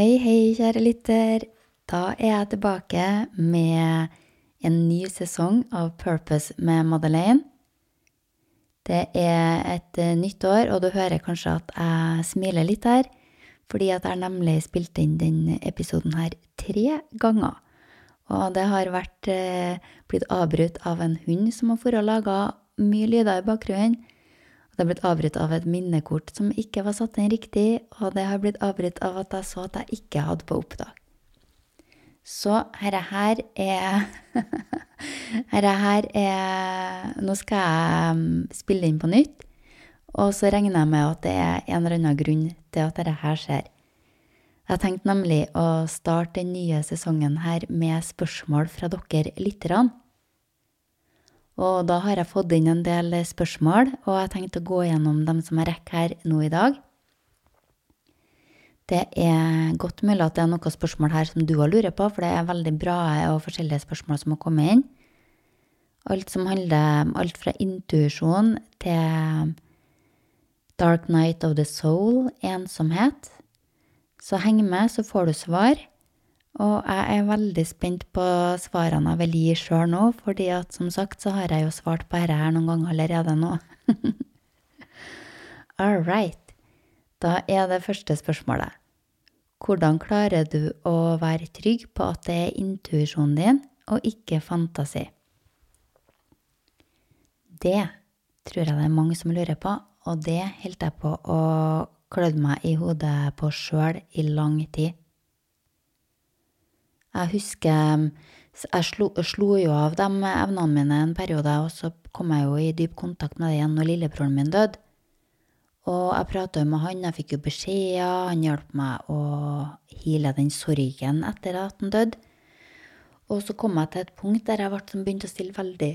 Hei, hei, kjære lytter. Da er jeg tilbake med en ny sesong av Purpose med Madeleine. Det er et eh, nytt år, og du hører kanskje at jeg smiler litt her, fordi at jeg nemlig spilte inn den episoden her tre ganger. Og det har vært eh, blitt avbrutt av en hund som har vært og laga mye lyder i bakgrunnen. Det har blitt avbrutt av et minnekort som ikke var satt inn riktig, og det har blitt avbrutt av at jeg så at jeg ikke hadde på opptak. Så herre her er Herre her er Nå skal jeg mm, spille inn på nytt, og så regner jeg med at det er en eller annen grunn til at dette her skjer. Jeg tenkte nemlig å starte den nye sesongen her med spørsmål fra dere lytterne. Og da har jeg fått inn en del spørsmål, og jeg har tenkt å gå gjennom dem som jeg rekker her nå i dag. Det er godt mulig at det er noen spørsmål her som du har lurer på, for det er veldig bra og forskjellige spørsmål som har kommet inn. Alt som handler om alt fra intuisjon til Dark Night of the Soul, ensomhet. Så heng med, så får du svar. Og jeg er veldig spent på svarene jeg vil gi sjøl nå, fordi at som sagt så har jeg jo svart på dette her noen ganger allerede nå. All right. Da er det første spørsmålet. Hvordan klarer du å være trygg på at det er intuisjonen din og ikke fantasi? Det tror jeg det er mange som lurer på, og det holdt jeg på å klødde meg i hodet på sjøl i lang tid. Jeg husker jeg slo, slo, jo av de evnene mine en periode, og så kom jeg jo i dyp kontakt med det igjen når lillebroren min døde. Og jeg prata med han, jeg fikk jo beskjeder, han hjalp meg å hile den sorgen etter at han døde. Og så kom jeg til et punkt der jeg begynte å stille veldig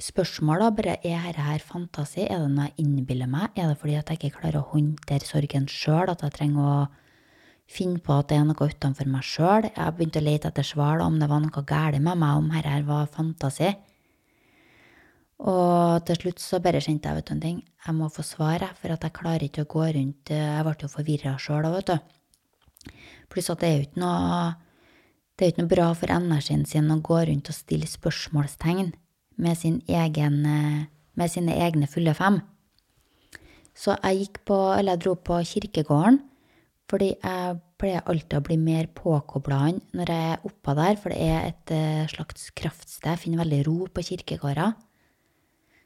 spørsmål. da, bare Er dette her fantasi? Er det noe jeg innbiller meg? Er det fordi at jeg ikke klarer å håndtere sorgen sjøl? At jeg trenger å finne på at det er noe utenfor meg sjøl? Jeg begynte å lete etter svar om det var noe galt med meg, om dette var fantasi. Og til slutt så bare kjente jeg, vet du en ting, jeg må få svar, for at jeg klarer ikke å gå rundt Jeg ble jo forvirra sjøl òg, vet du. Pluss at det er jo ikke noe det er jo ikke noe bra for energien sin å gå rundt og stille spørsmålstegn med, sin egen, med sine egne fulle fem. Så jeg gikk på, eller jeg dro på kirkegården, fordi jeg pleier alltid å bli mer påkobla når jeg er oppå der, for det er et eh, slags kraftsted. Jeg finner veldig ro på kirkegårder.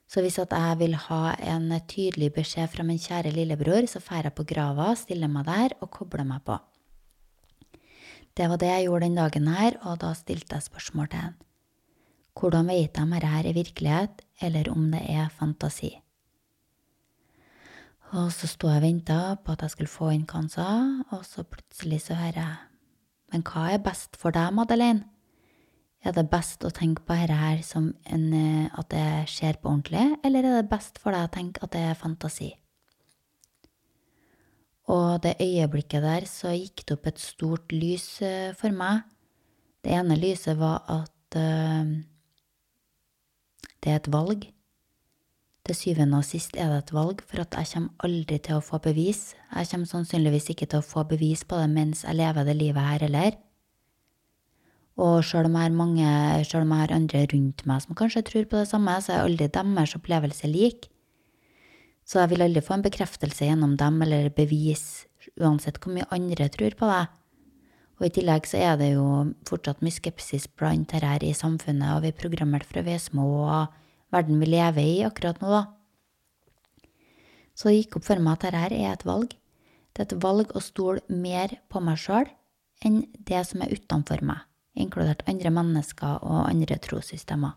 Så hvis jeg vil ha en tydelig beskjed fra min kjære lillebror, så drar jeg på grava, stiller meg der og kobler meg på. Det var det jeg gjorde den dagen her, og da stilte jeg spørsmål til han. Hvordan vet de dette er virkelighet, eller om det er fantasi? Og så sto jeg og venta på at jeg skulle få inn hva han sa, og så plutselig så hører jeg Men hva er best for deg, Madeleine? Er det best å tenke på dette her som en, eh, at det skjer på ordentlig, eller er det best for deg å tenke at det er fantasi? Og det øyeblikket der så gikk det opp et stort lys eh, for meg. Det ene lyset var at uh, det er et valg. Til syvende og sist er det et valg, for at jeg kommer aldri til å få bevis. Jeg kommer sannsynligvis ikke til å få bevis på det mens jeg lever det livet her heller. Og sjøl om om jeg har andre rundt meg som kanskje tror på det samme, så er aldri deres opplevelse lik. Så jeg vil aldri få en bekreftelse gjennom dem eller bevis, uansett hvor mye andre tror på det. Og i tillegg så er det jo fortsatt mye skepsis blant dette i samfunnet, og vi er programmert fra vi er små, og verden vi lever i akkurat nå, da. Så det gikk opp for meg at dette er et valg. Det er et valg å stole mer på meg sjøl enn det som er utenfor meg inkludert andre mennesker og andre trossystemer.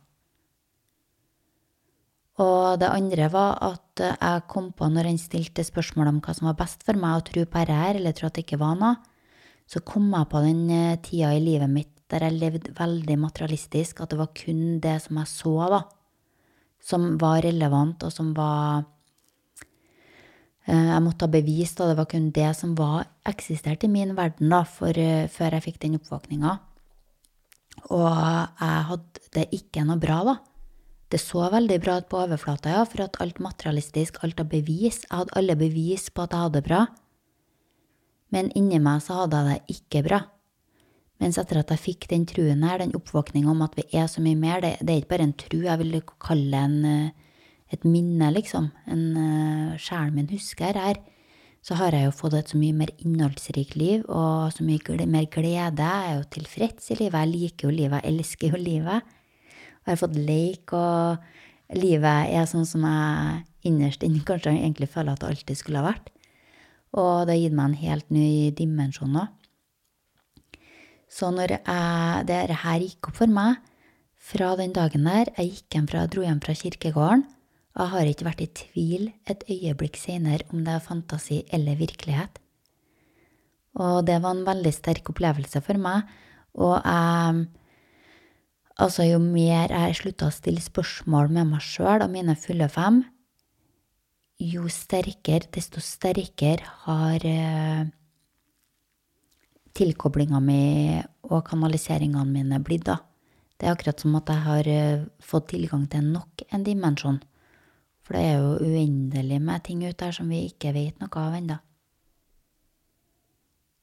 Og det andre var at jeg kom på, når han stilte spørsmål om hva som var best for meg å tro på dette, eller tro at det ikke var noe, så kom jeg på den eh, tida i livet mitt der jeg levde veldig materialistisk, at det var kun det som jeg så, da, som var relevant, og som var eh, Jeg måtte ha bevist, og Det var kun det som var eksistert i min verden da, for, eh, før jeg fikk den oppvåkninga. Og jeg hadde det ikke noe bra, da. Det så veldig bra ut på overflata, ja, for at alt materialistisk, alt av bevis Jeg hadde alle bevis på at jeg hadde det bra. Men inni meg så hadde jeg det ikke bra. Mens etter at jeg fikk den truen her, den oppvåkninga om at vi er så mye mer, det, det, er ikke bare en tru, jeg vil kalle det eh, et minne, liksom. En uh, Sjelen min husker her. Så har jeg jo fått et så mye mer innholdsrikt liv og så mye mer glede. Jeg er jo tilfreds i livet, jeg liker jo livet, jeg elsker jo livet. Og jeg har fått leik, og livet er sånn som jeg innerst inne kanskje egentlig føler at det alltid skulle ha vært. Og det har gitt meg en helt ny dimensjon òg. Så når jeg, det her gikk opp for meg fra den dagen der jeg gikk hjem fra, dro hjem fra kirkegården, jeg har ikke vært i tvil et øyeblikk senere om det er fantasi eller virkelighet. Og det var en veldig sterk opplevelse for meg, og jeg Altså, jo mer jeg slutta å stille spørsmål med meg sjøl og mine fulle fem, jo sterkere, desto sterkere har uh, tilkoblinga mi og kanaliseringene mine blitt, da. Det er akkurat som at jeg har uh, fått tilgang til nok en dimensjon. For det er jo uendelig med ting ute der som vi ikke vet noe av ennå.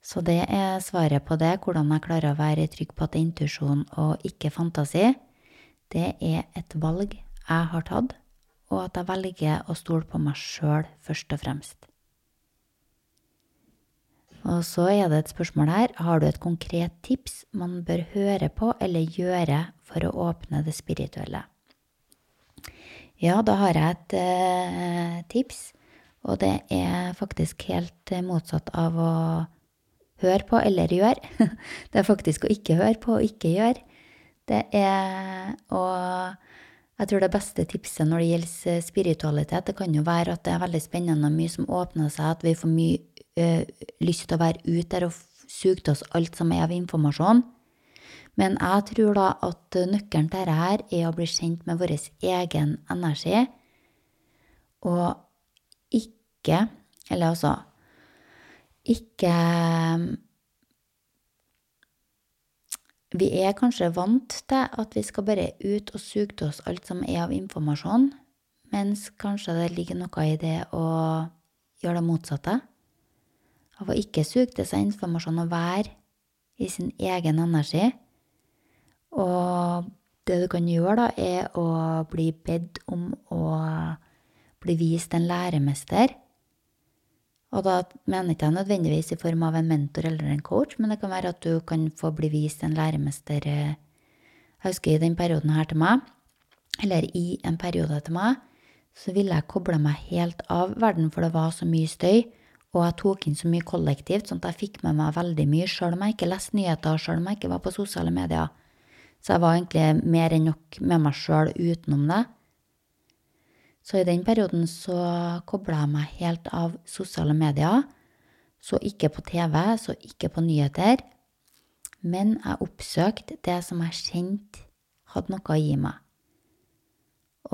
Så det er svaret på det, hvordan jeg klarer å være trygg på at intuisjon og ikke fantasi. Det er et valg jeg har tatt, og at jeg velger å stole på meg sjøl først og fremst. Og så er det et spørsmål her. Har du et konkret tips man bør høre på eller gjøre for å åpne det spirituelle? Ja, da har jeg et eh, tips, og det er faktisk helt motsatt av å høre på eller gjøre. Det er faktisk å ikke høre på og ikke gjøre. Det er å Jeg tror det beste tipset når det gjelder spiritualitet, det kan jo være at det er veldig spennende og mye som åpner seg, at vi får mye ø, lyst til å være ute der og suge til oss alt som er av informasjon. Men jeg tror da at nøkkelen til dette her er å bli kjent med vår egen energi, og ikke Eller altså ikke Vi er kanskje vant til at vi skal bare ut og suge til oss alt som er av informasjon, mens kanskje det ligger noe i det å gjøre det motsatte. Av å ikke suge til seg informasjon og være i sin egen energi. Og det du kan gjøre, da, er å bli bedt om å bli vist en læremester. Og da mener jeg ikke nødvendigvis i form av en mentor eller en coach, men det kan være at du kan få bli vist en læremester Jeg husker i den perioden her til meg, eller i en periode til meg, så ville jeg koble meg helt av verden, for det var så mye støy. Og jeg tok inn så mye kollektivt, sånn at jeg fikk med meg veldig mye, sjøl om jeg ikke leste nyheter, sjøl om jeg ikke var på sosiale medier. Så jeg var egentlig mer enn nok med meg sjøl utenom det. Så i den perioden så kobla jeg meg helt av sosiale medier. Så ikke på TV, så ikke på nyheter. Men jeg oppsøkte det som jeg kjente hadde noe å gi meg.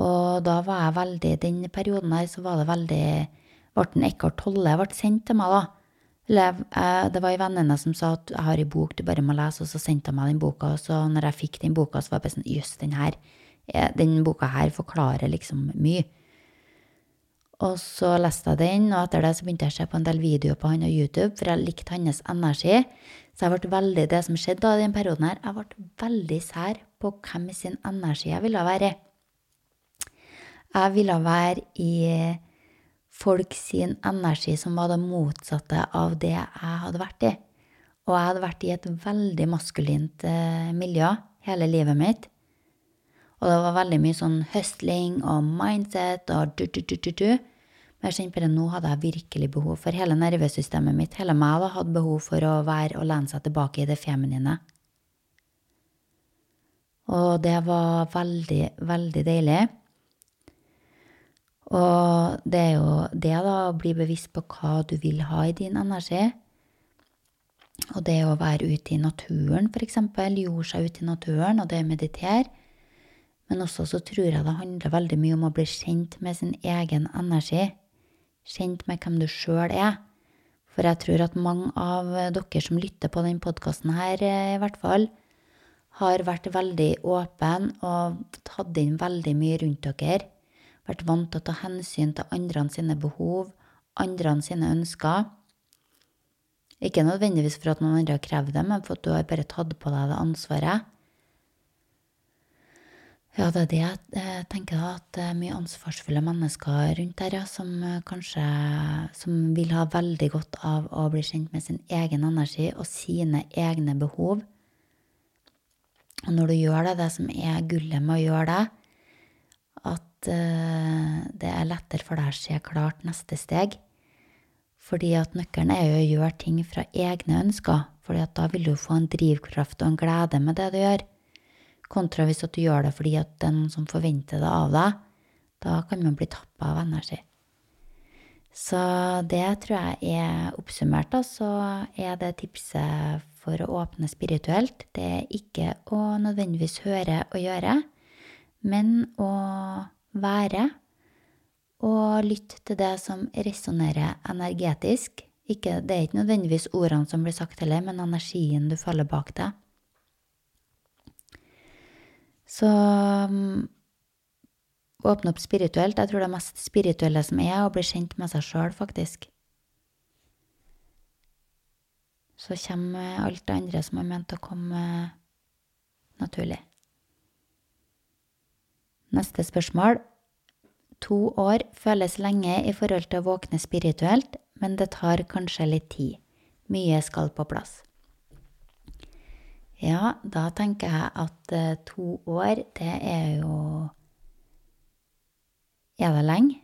Og da var jeg veldig Den perioden her så var det veldig Ble Eckhart Tolle ble sendt til meg, da. Det var ei venninne som sa at jeg har ei bok du bare må lese, og så sendte hun meg den boka. Og så når jeg fikk den boka, så var jeg bare sånn Jøss, den her Den boka her forklarer liksom mye. Og så leste jeg den, og etter det så begynte jeg å se på en del videoer på han og YouTube, for jeg likte hans energi. Så jeg ble veldig, det som skjedde da i den perioden her, jeg ble veldig sær på hvem sin energi jeg ville være. Jeg ville være i folk sin energi som var det motsatte av det jeg hadde vært i. Og jeg hadde vært i et veldig maskulint eh, miljø hele livet mitt. Og det var veldig mye sånn høstling og mindset og du-du-du-du-du. Men jeg kjente bare nå hadde jeg virkelig behov for hele nervesystemet mitt, hele meg, da, hadde behov for å være og lene seg tilbake i det feminine. Og det var veldig, veldig deilig. Og det er jo det, da, å bli bevisst på hva du vil ha i din energi. Og det å være ute i naturen, for eksempel, jorde seg ute i naturen, og det å meditere. Men også så tror jeg det handler veldig mye om å bli kjent med sin egen energi. Kjent med hvem du sjøl er. For jeg tror at mange av dere som lytter på denne podkasten her, i hvert fall, har vært veldig åpen og tatt inn veldig mye rundt dere vært vant til å ta hensyn til andre sine behov, andre sine ønsker. Ikke nødvendigvis for at noen andre har krevd det, men for at du har bare tatt på deg det ansvaret. Ja, det er det jeg eh, tenker, da, at det er mye ansvarsfulle mennesker rundt der, ja, som eh, kanskje som vil ha veldig godt av å bli kjent med sin egen energi og sine egne behov. Og når du gjør det, det som er gullet med å gjøre det, uh, det er lettere for deg å se klart neste steg. Fordi at nøkkelen er jo å gjøre ting fra egne ønsker, fordi at da vil du få en drivkraft og en glede med det du gjør. Kontra hvis at du gjør det fordi at noen som forventer det av deg. Da kan man bli tappa av energi. Så det tror jeg er oppsummert, da, så er det tipset for å åpne spirituelt. Det er ikke å nødvendigvis høre og gjøre, men å være og lytte til det som resonnerer energetisk. Ikke, det er ikke nødvendigvis ordene som blir sagt heller, men energien du følger bak deg. Så um, åpne opp spirituelt. Jeg tror det er mest spirituelle som er å bli kjent med seg sjøl, faktisk. Så kommer alt det andre som er ment å komme naturlig. Neste spørsmål. To år føles lenge i forhold til å våkne spirituelt, men det tar kanskje litt tid. Mye skal på plass. Ja, da tenker jeg at eh, to år, det er jo Er det lenge?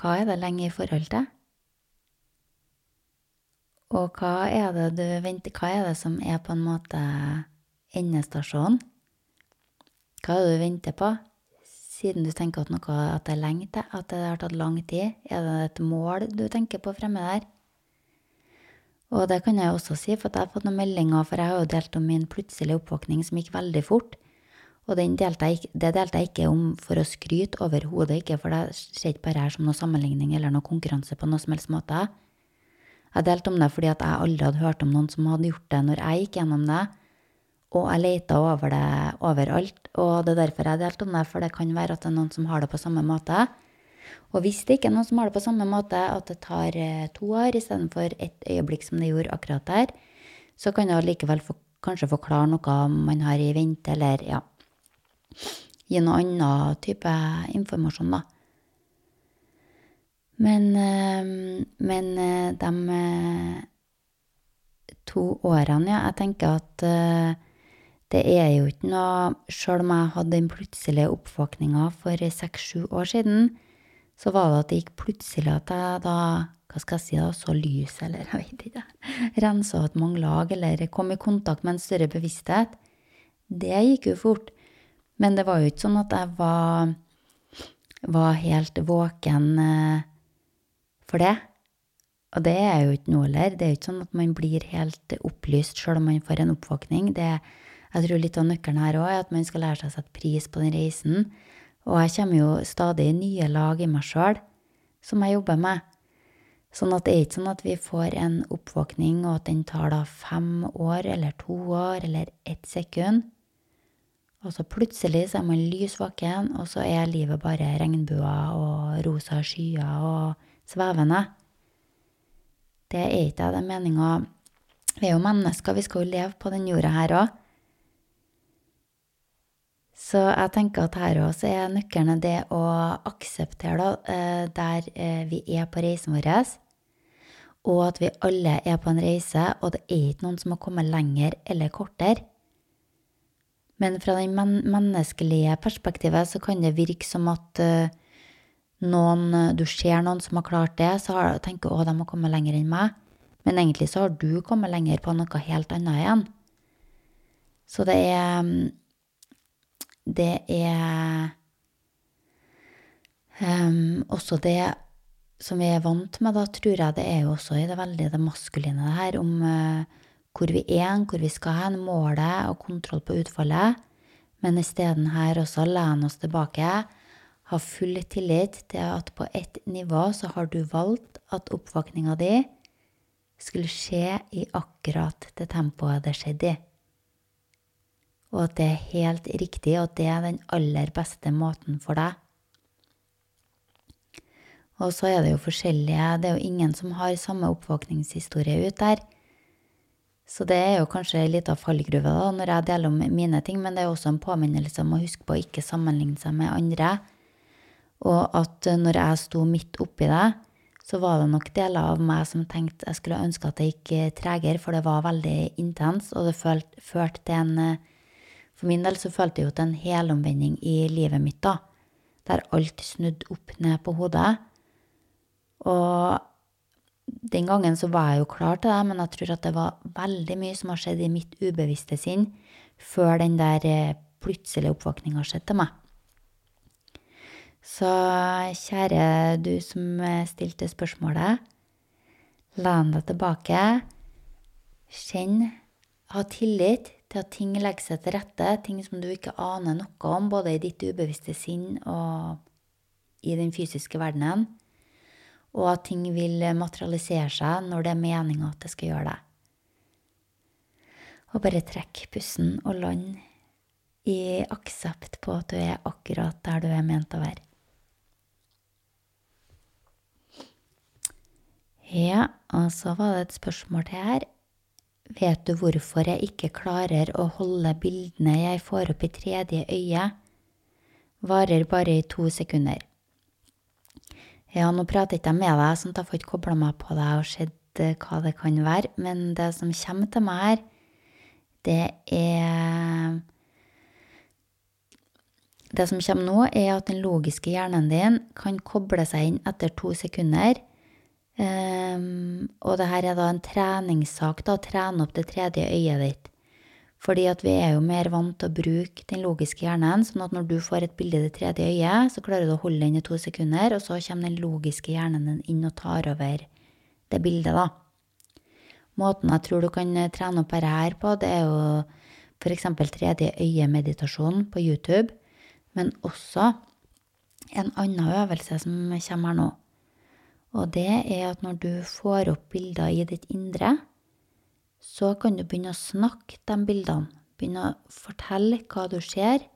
Hva er det lenge i forhold til? Og hva er det du venter Hva er det som er på en måte endestasjonen? Hva er det du venter på? Siden du tenker at noe at det er lenge til, at det har tatt lang tid, er det et mål du tenker på fremme der? Og det kan jeg også si, for jeg har fått noen meldinger, for jeg har jo delt om min plutselige oppvåkning som gikk veldig fort. Og delte jeg, det delte jeg ikke om for å skryte overhodet ikke, for det skjer ikke bare her som noe sammenligning eller noe konkurranse på noe som helst måte. Jeg delte om det fordi at jeg aldri hadde hørt om noen som hadde gjort det når jeg gikk gjennom det. Og jeg leita over det overalt, og det er derfor jeg delte om det, for det kan være at det er noen som har det på samme måte. Og hvis det ikke er noen som har det på samme måte, at det tar eh, to år istedenfor ett øyeblikk som det gjorde akkurat der, så kan det likevel for, kanskje forklare noe man har i vente, eller ja Gi noe annen type informasjon, da. Men, eh, men eh, de to årene, ja, jeg tenker at det er jo ikke noe Sjøl om jeg hadde den plutselige oppvåkninga for seks-sju år siden, så var det at det gikk plutselig at jeg da hva skal jeg si da, så lys, eller jeg vet ikke, rensa ut mange lag, eller kom i kontakt med en større bevissthet. Det gikk jo fort. Men det var jo ikke sånn at jeg var, var helt våken eh, for det. Og det er jo ikke noe heller. Det er jo ikke sånn at man blir helt opplyst sjøl om man får en oppvåkning. Det, jeg tror litt av nøkkelen her òg er at man skal lære seg å sette pris på den reisen. Og jeg kommer jo stadig i nye lag i meg sjøl som jeg jobber med. Sånn at det er ikke sånn at vi får en oppvåkning, og at den tar da fem år eller to år eller ett sekund. Og så plutselig så er man lys våken, og så er livet bare regnbuer og rosa skyer og svevende. Det er ikke det meninga. Vi er jo mennesker, vi skal jo leve på den jorda her òg. Så jeg tenker at her også er nøkkelen det å akseptere eh, der eh, vi er på reisen vår, og at vi alle er på en reise, og det er ikke noen som har kommet lenger eller kortere. Men fra det menneskelige perspektivet så kan det virke som at eh, noen, du ser noen som har klart det, så tenker du at de har kommet lenger enn meg. Men egentlig så har du kommet lenger på noe helt annet igjen. Så det er det er um, også det som vi er vant med, da tror jeg det er jo også i det veldig det maskuline det her, om uh, hvor vi er, hvor vi skal hen, målet og kontroll på utfallet. Men isteden her også lene oss tilbake, ha full tillit til at på ett nivå så har du valgt at oppvåkninga di skulle skje i akkurat det tempoet det skjedde i og at det er helt riktig, og at det er den aller beste måten for deg. Og så er det jo forskjellige Det er jo ingen som har samme oppvåkningshistorie ut der. Så det er jo kanskje ei lita fallgruve da, når jeg deler om mine ting, men det er også en påminnelse om å huske på å ikke sammenligne seg med andre. Og at når jeg sto midt oppi det, så var det nok deler av meg som tenkte jeg skulle ønske at det gikk tregere, for det var veldig intens, og det førte til en For min del så følte jeg jo til en helomvending i livet mitt, da, der alt snudde opp ned på hodet. Og den gangen så var jeg jo klar til det, men jeg tror at det var veldig mye som har skjedd i mitt ubevisste sinn før den der eh, plutselige oppvåkninga skjedde til meg. Så kjære du som eh, stilte spørsmålet, len deg tilbake. Kjenn, ha tillit til at ting legger seg til rette, ting som du ikke aner noe om, både i ditt ubevisste sinn og i den fysiske verdenen og at ting vil materialisere seg når det er meninga at det skal gjøre det. Og bare trekk pusten og land i aksept på at du er akkurat der du er ment å være. Ja, og så var det et spørsmål til her. Vet du hvorfor jeg ikke klarer å holde bildene jeg får opp i tredje øye? Varer bare i to sekunder. Ja, nå prater ikke jeg med deg, sånn at jeg får ikke kobla meg på deg og sett eh, hva det kan være, men det som kommer til meg her, det er Det som kommer nå, er at den logiske hjernen din kan koble seg inn etter to sekunder. Um, og det her er da en treningssak, da, å trene opp det tredje øyet ditt. Fordi at vi er jo mer vant til å bruke den logiske hjernen, sånn at når du får et bilde i det tredje øyet, så klarer du å holde den i to sekunder, og så kommer den logiske hjernen din inn og tar over det bildet, da. Måten jeg tror du kan eh, trene opp dette her på, det er jo f.eks. tredje øye-meditasjon på YouTube, men også en annen øvelse som kommer her nå. Og det er at når du får opp bilder i ditt indre, så kan du begynne å snakke de bildene. Begynne å fortelle hva du ser.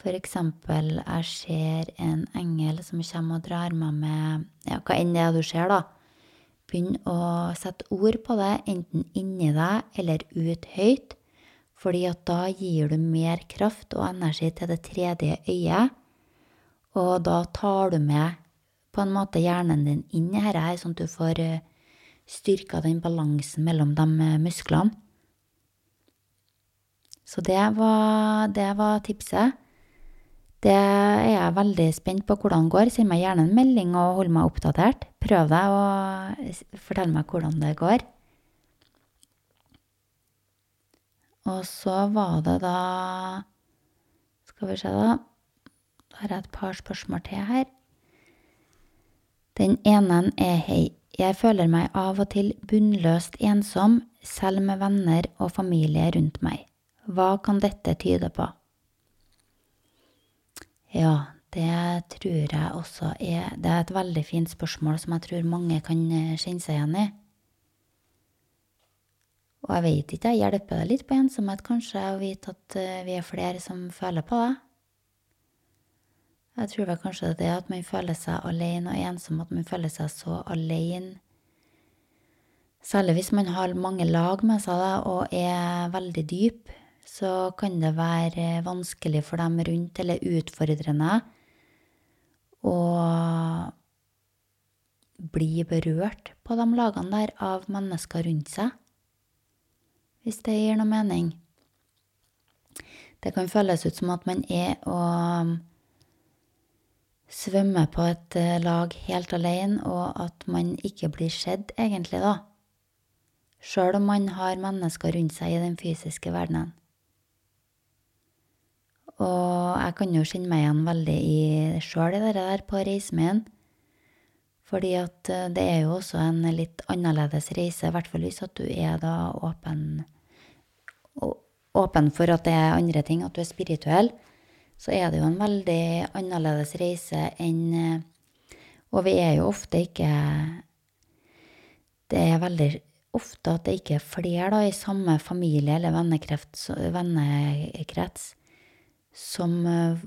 For eksempel, jeg ser en engel som kommer og drar meg med ja, hva enn det er du ser, da. Begynn å sette ord på det, enten inni deg eller ut høyt. Fordi at da gir du mer kraft og energi til det tredje øyet. Og da tar du med på en måte hjernen din inn i dette, sånn at du får uh, styrka den balansen mellom de eh, musklene. Så det var, det var tipset. Det er jeg veldig spent på hvordan det går. Send meg gjerne en melding og hold meg oppdatert. Prøv deg og fortell meg hvordan det går. Og så var det da Skal vi se, da. Da har jeg et par spørsmål til her. Den ene er hei. Jeg føler meg av og til bunnløst ensom, selv med venner og familie rundt meg. Hva kan dette tyde på? Ja, det tror jeg også er Det er et veldig fint spørsmål som jeg tror mange kan eh, kjenne seg igjen i. Og jeg vet ikke, jeg hjelper det litt på ensomhet, kanskje, å vite at eh, vi er flere som føler på det? Jeg tror vel kanskje det er at man føler seg alene og ensom, at man føler seg så alene. Særlig hvis man har mange lag med seg da, og er veldig dyp, så kan det være vanskelig for dem rundt, eller utfordrende, å bli berørt på de lagene der av mennesker rundt seg. Hvis det gir noe mening. Det kan føles ut som at man er og svømme på et eh, lag helt alene, og at man ikke blir sett, egentlig, da. Sjøl om man har mennesker rundt seg i den fysiske verdenen. Og jeg kan jo kjenne meg igjen veldig i sjøl i det der på reisen min. Fordi at eh, det er jo også en litt annerledes reise, i hvert fall hvis at du er da åpen, åpen for at det er andre ting, at du er spirituell så er det jo en veldig annerledes reise enn eh, Og vi er jo ofte ikke Det er veldig ofte at det ikke er flere da, i samme familie eller vennekrets som eh,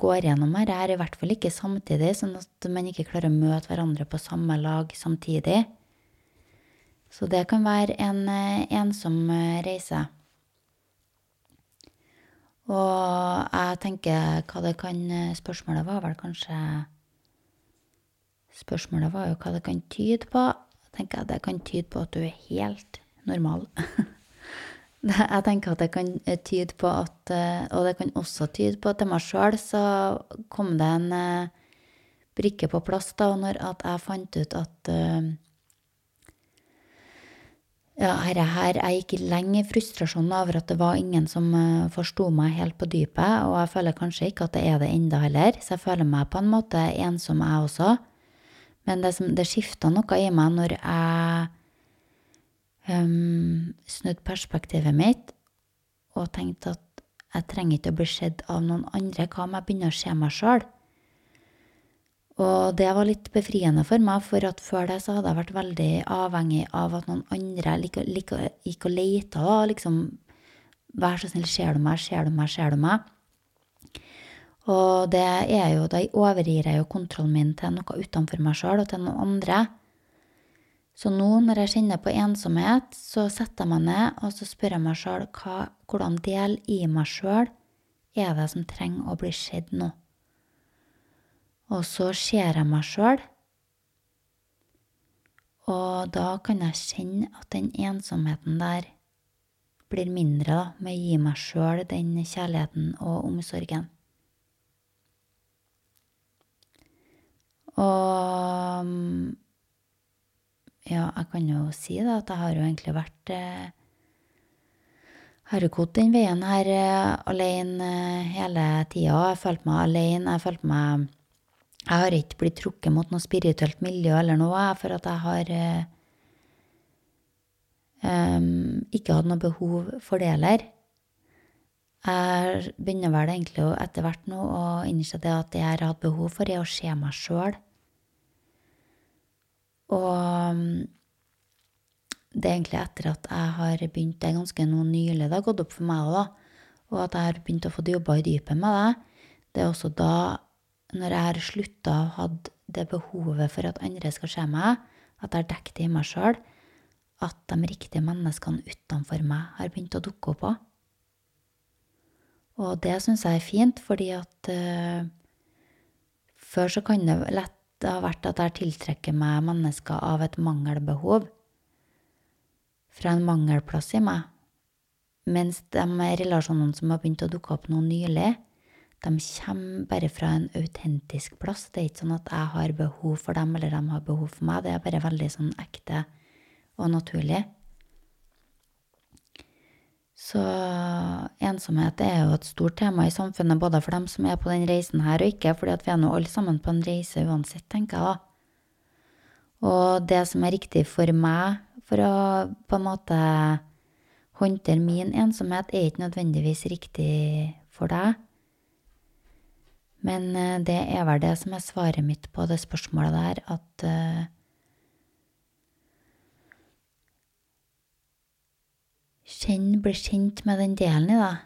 går gjennom her, er i hvert fall ikke samtidig, sånn at man ikke klarer å møte hverandre på samme lag samtidig. Så det kan være en eh, ensom reise. Og jeg tenker hva det kan Spørsmålet var vel kanskje Spørsmålet var jo hva det kan tyde på. Jeg tenker det kan tyde på at du er helt normal. Jeg tenker at det kan eh, tyde på at eh, Og det kan også tyde på at til meg sjøl så kom det en eh, brikke på plass da når at jeg fant ut at ja, her, her, jeg gikk lenge i frustrasjon over at det var ingen som forsto meg helt på dypet, og jeg føler kanskje ikke at det er det enda heller, så jeg føler meg på en måte ensom, jeg også. Men det, det skifta noe i meg når jeg um, snudde perspektivet mitt og tenkte at jeg trenger ikke å bli sett av noen andre. Hva om jeg begynner å se meg sjøl? Og det var litt befriende for meg, for at før det så hadde jeg vært veldig avhengig av at noen andre gikk og leita, og liksom Vær så snill, ser du meg, ser du meg, ser du meg? Og det er jo, da overgir jeg jo kontrollen min til noe utenfor meg sjøl og til noen andre. Så nå når jeg kjenner på ensomhet, så setter jeg meg ned og så spør jeg meg sjøl hvordan del i meg sjøl er det som trenger å bli sett nå. Og så ser jeg meg sjøl, og da kan jeg kjenne at den ensomheten der blir mindre da, med å gi meg sjøl den kjærligheten og omsorgen. Og ja, jeg kan jo si da at jeg har jo egentlig vært eh, har jo gått den veien her eh, alene eh, hele tida. Jeg følte meg alene. Jeg følte meg Jeg har ikke blitt trukket mot noe spirituelt miljø eller noe, for at jeg har eh, um, ikke hatt noe behov for det heller. Jeg begynner vel egentlig etter hvert nå å innse det at det jeg har hatt behov for, er å se meg sjøl. Og det er egentlig etter at jeg har begynt Det er ganske noe nylig det har gått opp for meg òg. Og at jeg har begynt å få jobba i dypet med det. Det er også da, når jeg har slutta å ha det behovet for at andre skal se meg, at jeg har dekket det i meg sjøl, at de riktige menneskene utenfor meg har begynt å dukke opp òg. Og det syns jeg er fint, fordi at uh, før så kan det lett ha vært at jeg tiltrekker meg mennesker av et mangelbehov. Fra en mangelplass i meg. Mens de relasjonene som har begynt å dukke opp nå nylig, de kommer bare fra en autentisk plass. Det er ikke sånn at jeg har behov for dem, eller de har behov for meg. Det er bare veldig sånn ekte og naturlig. Så ensomhet er jo et stort tema i samfunnet, både for dem som er på den reisen her, og ikke, fordi at vi er nå alle sammen på en reise uansett, tenker jeg da. Og det som er riktig for meg for å på en måte håndtere min ensomhet, er ikke nødvendigvis riktig for deg. Men eh, det er vel det som er svaret mitt på det spørsmålet der, at uh, Kjenn, bli kjent med den delen i deg.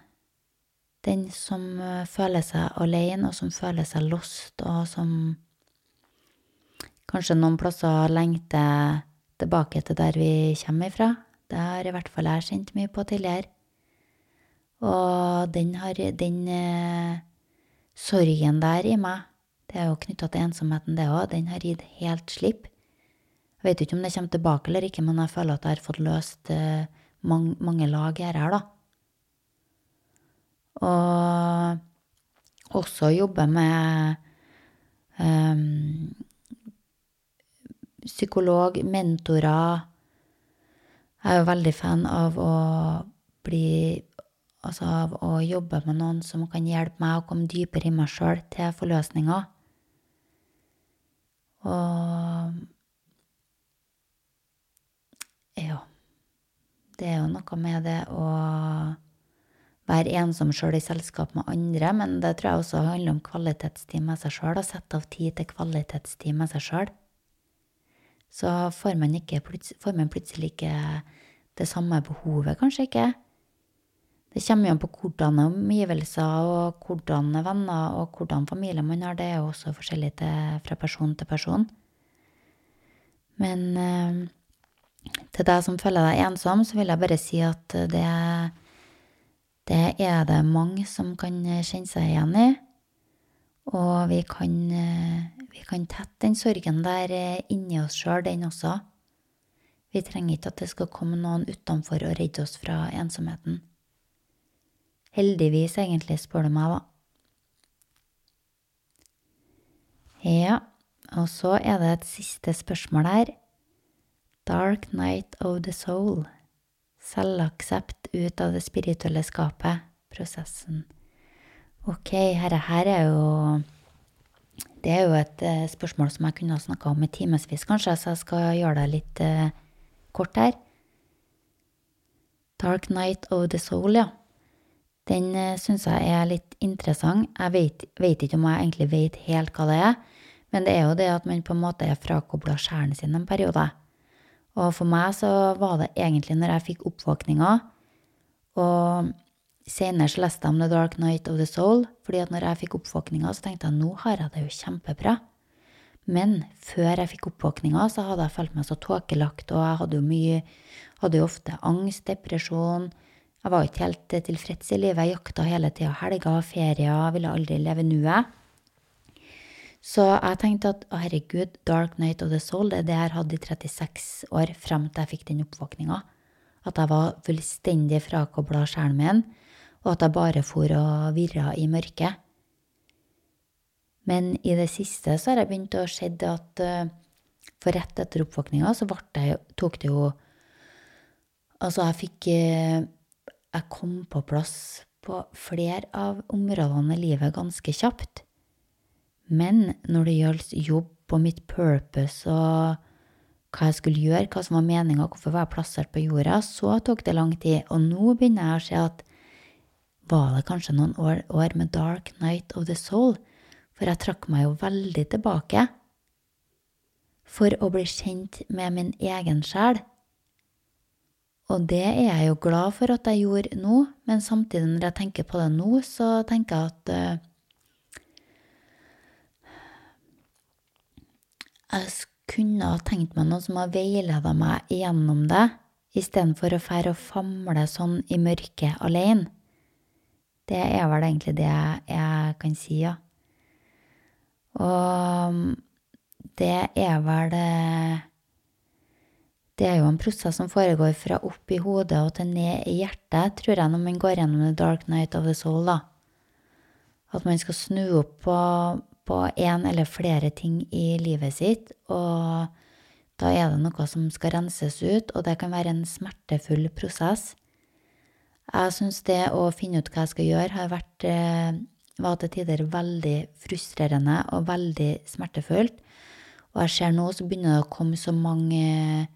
Den som eh, føler seg alene, og som føler seg lost, og som kanskje noen plasser lengter tilbake til der vi kommer ifra. Det har i hvert fall jeg kjent mye på tidligere. Og den, har, den sorgen der i meg, det er jo knytta til ensomheten, det òg, den har gitt helt slipp. Jeg vet ikke om det kommer tilbake eller ikke, men jeg føler at jeg har fått løst eh, mange, mange lag her, da. Og også jobbe med um, psykolog, mentorer. Jeg er jo veldig fan av å bli Altså av å jobbe med noen som kan hjelpe meg å komme dypere i meg sjøl til forløsninger. Og ja. Det er jo noe med det å være ensom sjøl i selskap med andre, men det tror jeg også handler om kvalitetstid med seg sjøl. Å sette av tid til kvalitetstid med seg sjøl. Så får man, ikke, får man plutselig ikke det samme behovet, kanskje ikke. Det kommer jo an på hvordan omgivelser og hvordan venner og hvordan familie man har. Det er jo også forskjellig til, fra person til person. Men eh, til deg som føler deg ensom, så vil jeg bare si at det, det er det mange som kan kjenne seg igjen i. Og vi kan, eh, vi kan tette den sorgen der eh, inni oss sjøl, den også. Vi trenger ikke at det skal komme noen utenfor og redde oss fra ensomheten. Heldigvis, egentlig, spør du meg, da. Ja, og så er det et siste spørsmål her. Dark night of the soul. Selvaksept ut av det spirituelle skapet. Prosessen. Ok, herre her er jo Det er jo et uh, spørsmål som jeg kunne ha snakka om i timevis, kanskje, så jeg skal gjøre det litt uh, kort her. Dark night of the soul, ja. Den eh, syns jeg er litt interessant. Jeg vet, vet, ikke om jeg egentlig vet helt hva det er, men det er jo det at man på en måte er frakobla sjelen sin en periode. Og for meg så var det egentlig når jeg fikk oppvåkninga, og senere så leste jeg om The Dark Night of the Soul, fordi at når jeg fikk oppvåkninga, så tenkte jeg nå har jeg det jo kjempebra. Men før jeg fikk oppvåkninga, så hadde jeg følt meg så tåkelagt, og jeg hadde jo mye Hadde jo ofte angst, depresjon. Jeg var ikke helt tilfreds i livet. Jeg jakta hele tida helger, ferier, ville aldri leve nuet. Så jeg tenkte at å herregud, Dark Night of the Soul, det er det jeg hatt i 36 år frem til jeg fikk den oppvåkninga. At jeg var fullstendig frakobla sjelen min, og at jeg bare for og virra i mørket. Men i det siste så har jeg begynt å se at uh, for rett etter oppvåkninga så jeg, tok det jo Altså, jeg fikk uh, Jeg kom på plass på flere av områdene i livet ganske kjapt. Men når det gjaldt jobb og mitt purpose og hva jeg skulle gjøre, hva som var meninga, hvorfor var jeg plassert på jorda, så tok det lang tid. Og nå begynner jeg å se at var det kanskje noen år, år med dark night of the soul? For jeg trakk meg jo veldig tilbake for å bli kjent med min egen sjel. Og det er jeg jo glad for at jeg gjorde nå, men samtidig når jeg tenker på det nå, så tenker jeg at uh, jeg kunne ha tenkt meg noen som har veileda meg gjennom det, istedenfor å fære og famle sånn i mørket alene. Det er vel egentlig det jeg kan si, ja. Og det er vel Det er jo en prosess som foregår fra opp i hodet og til ned i hjertet, tror jeg, når man går gjennom The Dark Night of the Soul, da. At man skal snu opp på på én eller flere ting i livet sitt, og da er det noe som skal renses ut, og det kan være en smertefull prosess. Jeg syns det å finne ut hva jeg skal gjøre, har vært eh, var til tider veldig frustrerende og veldig smertefullt. Og jeg ser nå så begynner det å komme så mange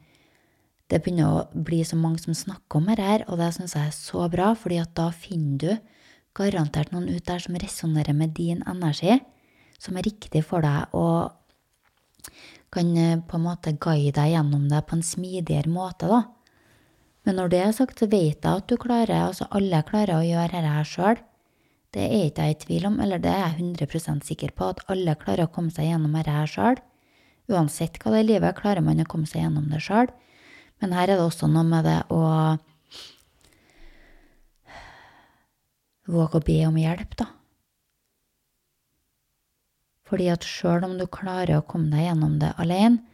Det begynner å bli så mange som snakker om dette og det syns jeg er så bra, fordi at da finner du garantert noen ut der som resonnerer med din energi som er riktig for deg, og kan eh, på en måte guide deg gjennom det på en smidigere måte, da. Men når det er sagt, så vet jeg at du klarer, altså alle klarer å gjøre dette her sjøl. Det er ikke jeg i tvil om, eller det er jeg 100% sikker på, at alle klarer å komme seg gjennom dette her sjøl. Uansett hva det er i livet, klarer man å komme seg gjennom det sjøl. Men her er det også noe med det å våge å be om hjelp, da. Fordi at sjøl om du klarer å komme deg gjennom det alene,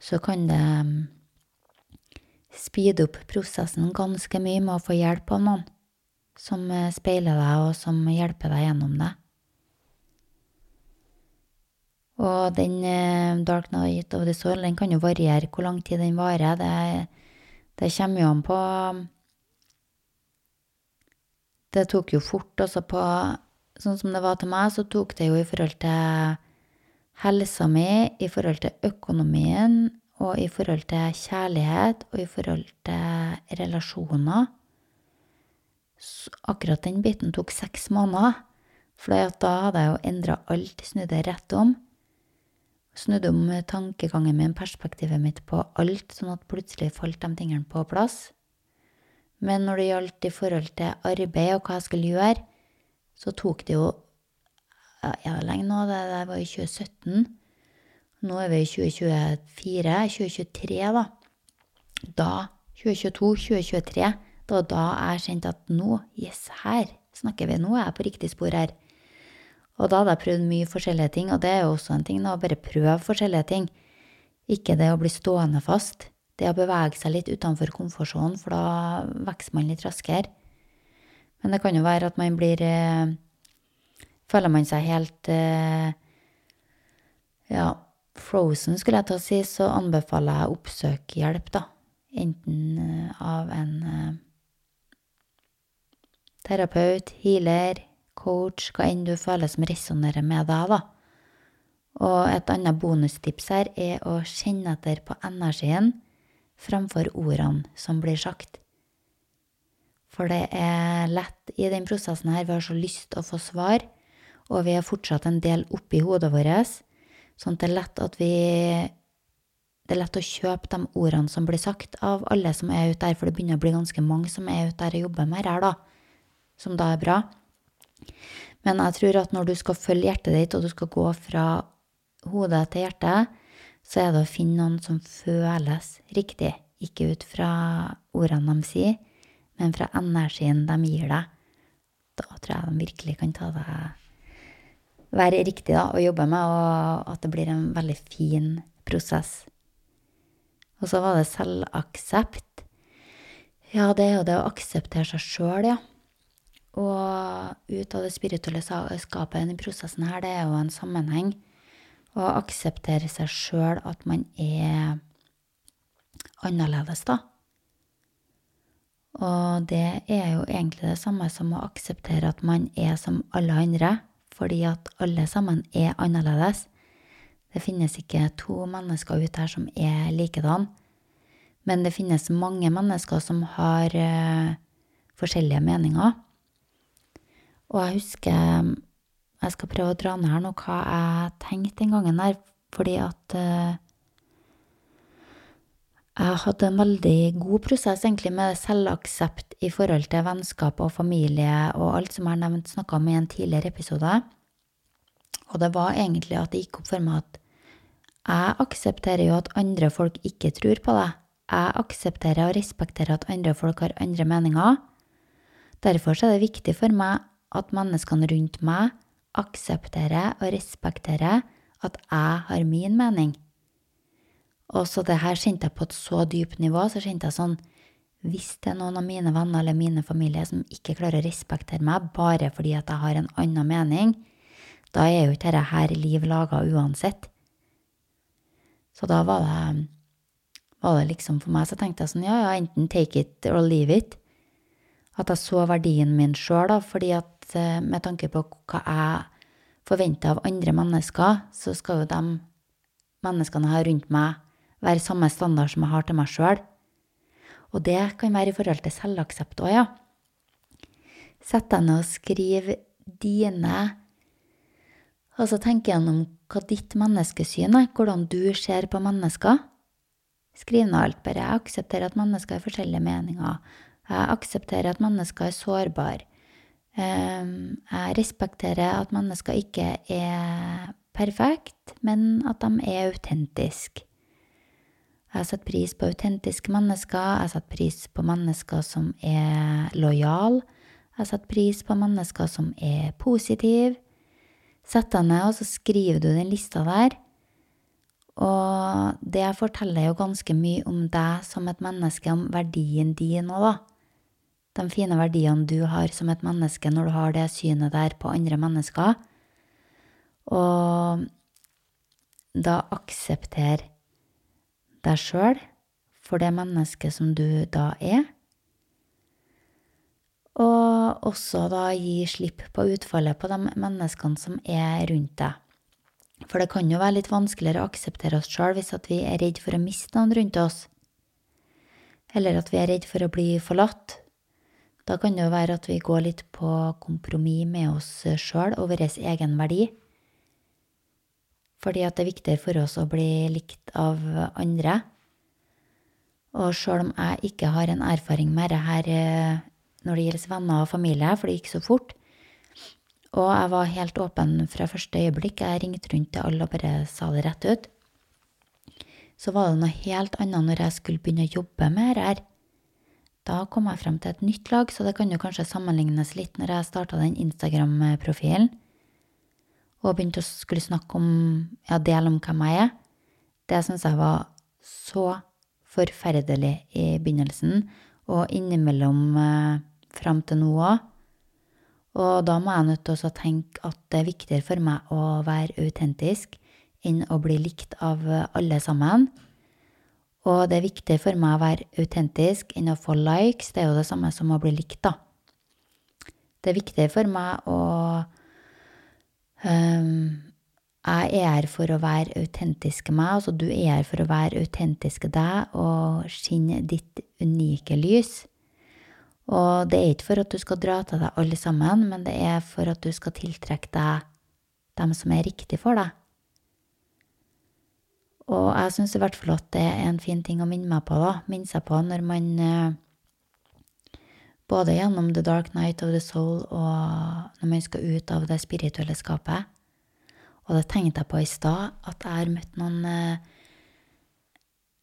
så kan det mm, speede opp prosessen ganske mye med å få hjelp av noen som eh, speiler deg, og som hjelper deg gjennom det. Og den eh, Dark Night of the Soul den kan jo variere hvor lang tid den varer. Det, det kommer jo an på Det tok jo fort, altså på sånn som det var til meg, så tok det jo i forhold til helsa mi, i forhold til økonomien, og i forhold til kjærlighet, og i forhold til relasjoner. Akkurat den biten tok seks måneder, for da hadde jeg jo endra alt, snudd det rett om. Snudd om tankegangen min, perspektivet mitt på alt, sånn at plutselig falt de tingene på plass. Men når det gjaldt i forhold til arbeid og hva jeg skulle gjøre, så tok det jo ja, lenge nå? Det der var i 2017. Nå er vi i 2024. 2023, da. Da, 2022, 2023, det var da jeg kjente at nå, yes, her snakker vi, nå er jeg på riktig spor her. Og da hadde jeg prøvd mye forskjellige ting, og det er jo også en ting, da, å bare prøve forskjellige ting. Ikke det å bli stående fast. Det å bevege seg litt utenfor komfortsonen, for da vokser man litt raskere. Men det kan jo være at man blir eh, Føler man seg helt eh, ja, frozen, skulle jeg til å si, så anbefaler jeg å oppsøke hjelp, da. Enten eh, av en eh, terapeut, healer, coach, hva enn du føler som resonnerer med deg, da. Og et annet bonustips her er å kjenne etter på energien framfor ordene som blir sagt. For det er lett i den prosessen her, vi har så lyst til å få svar, og vi er fortsatt en del oppi hodet vårt, sånn at det er lett at vi Det er lett å kjøpe de ordene som blir sagt av alle som er ute der, for det begynner å bli ganske mange som er ute der og jobber med her, da, som da er bra. Men jeg tror at når du skal følge hjertet ditt, og du skal gå fra hodet til hjertet, så er det å finne noen som føles riktig. Ikke ut fra ordene de sier, men fra energien de gir deg. Da tror jeg de virkelig kan ta deg Være riktig da, å jobbe med, og at det blir en veldig fin prosess. Og så var det selvaksept. Ja, det er jo det å akseptere seg sjøl, ja. Og ut av det spirituelle skapet i prosessen her, det er jo en sammenheng. Å akseptere seg sjøl at man er annerledes, da. Og det er jo egentlig det samme som å akseptere at man er som alle andre, fordi at alle sammen er annerledes. Det finnes ikke to mennesker ute her som er likedan, men det finnes mange mennesker som har uh, forskjellige meninger. Og jeg husker Jeg skal prøve å dra ned her nå hva jeg tenkte den gangen der, fordi at uh, jeg hadde en veldig god prosess egentlig med selvaksept i forhold til vennskap og familie og alt som jeg har nevnt snakka om i en tidligere episode. Og det var egentlig at det gikk opp for meg at jeg aksepterer jo at andre folk ikke tror på det. Jeg aksepterer og respekterer at andre folk har andre meninger. Derfor er det viktig for meg at menneskene rundt meg aksepterer og respekterer at jeg har min mening. Og så det her kjente jeg på et så dypt nivå, så kjente jeg sånn Hvis det er noen av mine venner eller mine familie som ikke klarer å respektere meg bare fordi at jeg har en annen mening, da er jo ikke dette her liv laga uansett. Så da var det, var det liksom for meg, så tenkte jeg sånn, ja, ja, enten take it or leave it. At jeg så verdien min sjøl, da, fordi at eh, med tanke på hva jeg forventer av andre mennesker, så skal jo de menneskene jeg har rundt meg, være samme standard som jeg har til meg sjøl. Og det kan være i forhold til selvaksept òg, ja. Sett deg ned og skriv dine Og så tenk gjennom hva ditt menneskesyn er, hvordan du ser på mennesker. Skriv ned alt, bare. Jeg aksepterer at mennesker har forskjellige meninger. Jeg aksepterer at mennesker er sårbare. Ehm, jeg respekterer at mennesker ikke er perfekt, men at de er autentiske. Jeg setter pris på autentiske mennesker. Jeg setter pris på mennesker som er lojale. Jeg setter pris på mennesker som er positive. Sett deg ned, og så skriver du den lista der. Og det forteller jo ganske mye om deg som et menneske, om verdien din òg, da. De fine verdiene du har som et menneske når du har det synet der på andre mennesker. Og da aksepter deg sjøl for det mennesket som du da er. Og også da gi slipp på utfallet på de menneskene som er rundt deg. For det kan jo være litt vanskeligere å akseptere oss sjøl hvis vi er redd for å miste noen rundt oss. Eller at vi er redd for å bli forlatt. Da kan det jo være at vi går litt på kompromiss med oss sjøl og vår egen verdi. Fordi at det er viktigere for oss å bli likt av andre. Og sjøl om jeg ikke har en erfaring med dette eh, når det gjelder venner og familie, for det gikk så fort, og jeg var helt åpen fra første øyeblikk, jeg ringte rundt til alle og bare sa det rett ut, så var det noe helt annet når jeg skulle begynne å jobbe med dette her. Da kom jeg frem til et nytt lag, så det kan jo kanskje sammenlignes litt når jeg starta den Instagram-profilen og begynte å skulle snakke om, ja, dele om hvem jeg er. Det syns jeg var så forferdelig i begynnelsen, og innimellom eh, fram til nå òg. Og da må jeg nødt til å tenke at det er viktigere for meg å være autentisk enn å bli likt av alle sammen. Og det er viktigere for meg å være autentisk enn å få likes. Det er jo det samme som å bli likt, da. Det er viktigere for meg å um, Jeg er her for å være autentiske meg, altså du er her for å være autentiske deg og skinne ditt unike lys. Og det er ikke for at du skal dra til deg alle sammen, men det er for at du skal tiltrekke deg dem som er riktig for deg. Og jeg syns i hvert fall at det er en fin ting å minne meg på, da. Minne seg på når man eh, Både gjennom The Dark Night of the Soul og når man skal ut av det spirituelle skapet. Og det tenkte jeg på i stad, at jeg har møtt noen eh,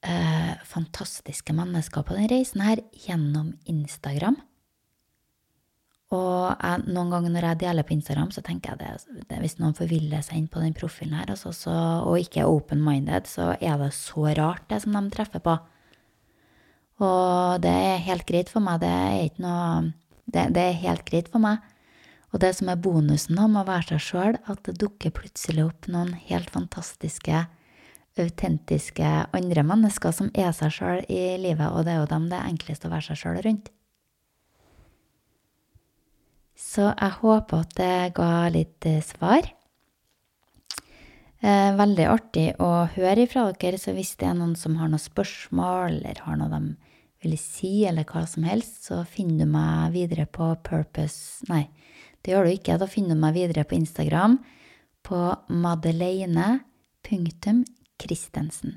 eh, fantastiske mennesker på den reisen her gjennom Instagram. Og jeg, noen ganger når jeg deler på Instagram, så tenker jeg det hvis noen forviller seg inn på den profilen her, altså, så, og ikke er open-minded, så er det så rart, det som de treffer på. Og det er helt greit for meg. Det er ikke noe Det, det er helt greit for meg. Og det som er bonusen med å være seg sjøl, at det dukker plutselig opp noen helt fantastiske autentiske andre mennesker som er seg sjøl i livet, og det er jo dem det er enklest å være seg sjøl rundt. Så jeg håper at det ga litt eh, svar. Eh, veldig artig å høre ifra dere, så hvis det er noen som har noen spørsmål, eller har noe de vil si, eller hva som helst, så finner du meg videre på Purpose Nei, det gjør du ikke. Da finner du meg videre på Instagram på madeleine.kristensen.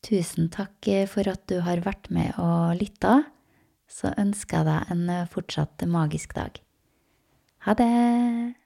Tusen takk for at du har vært med og lytta. Så ønsker jeg deg en fortsatt magisk dag. Ha det!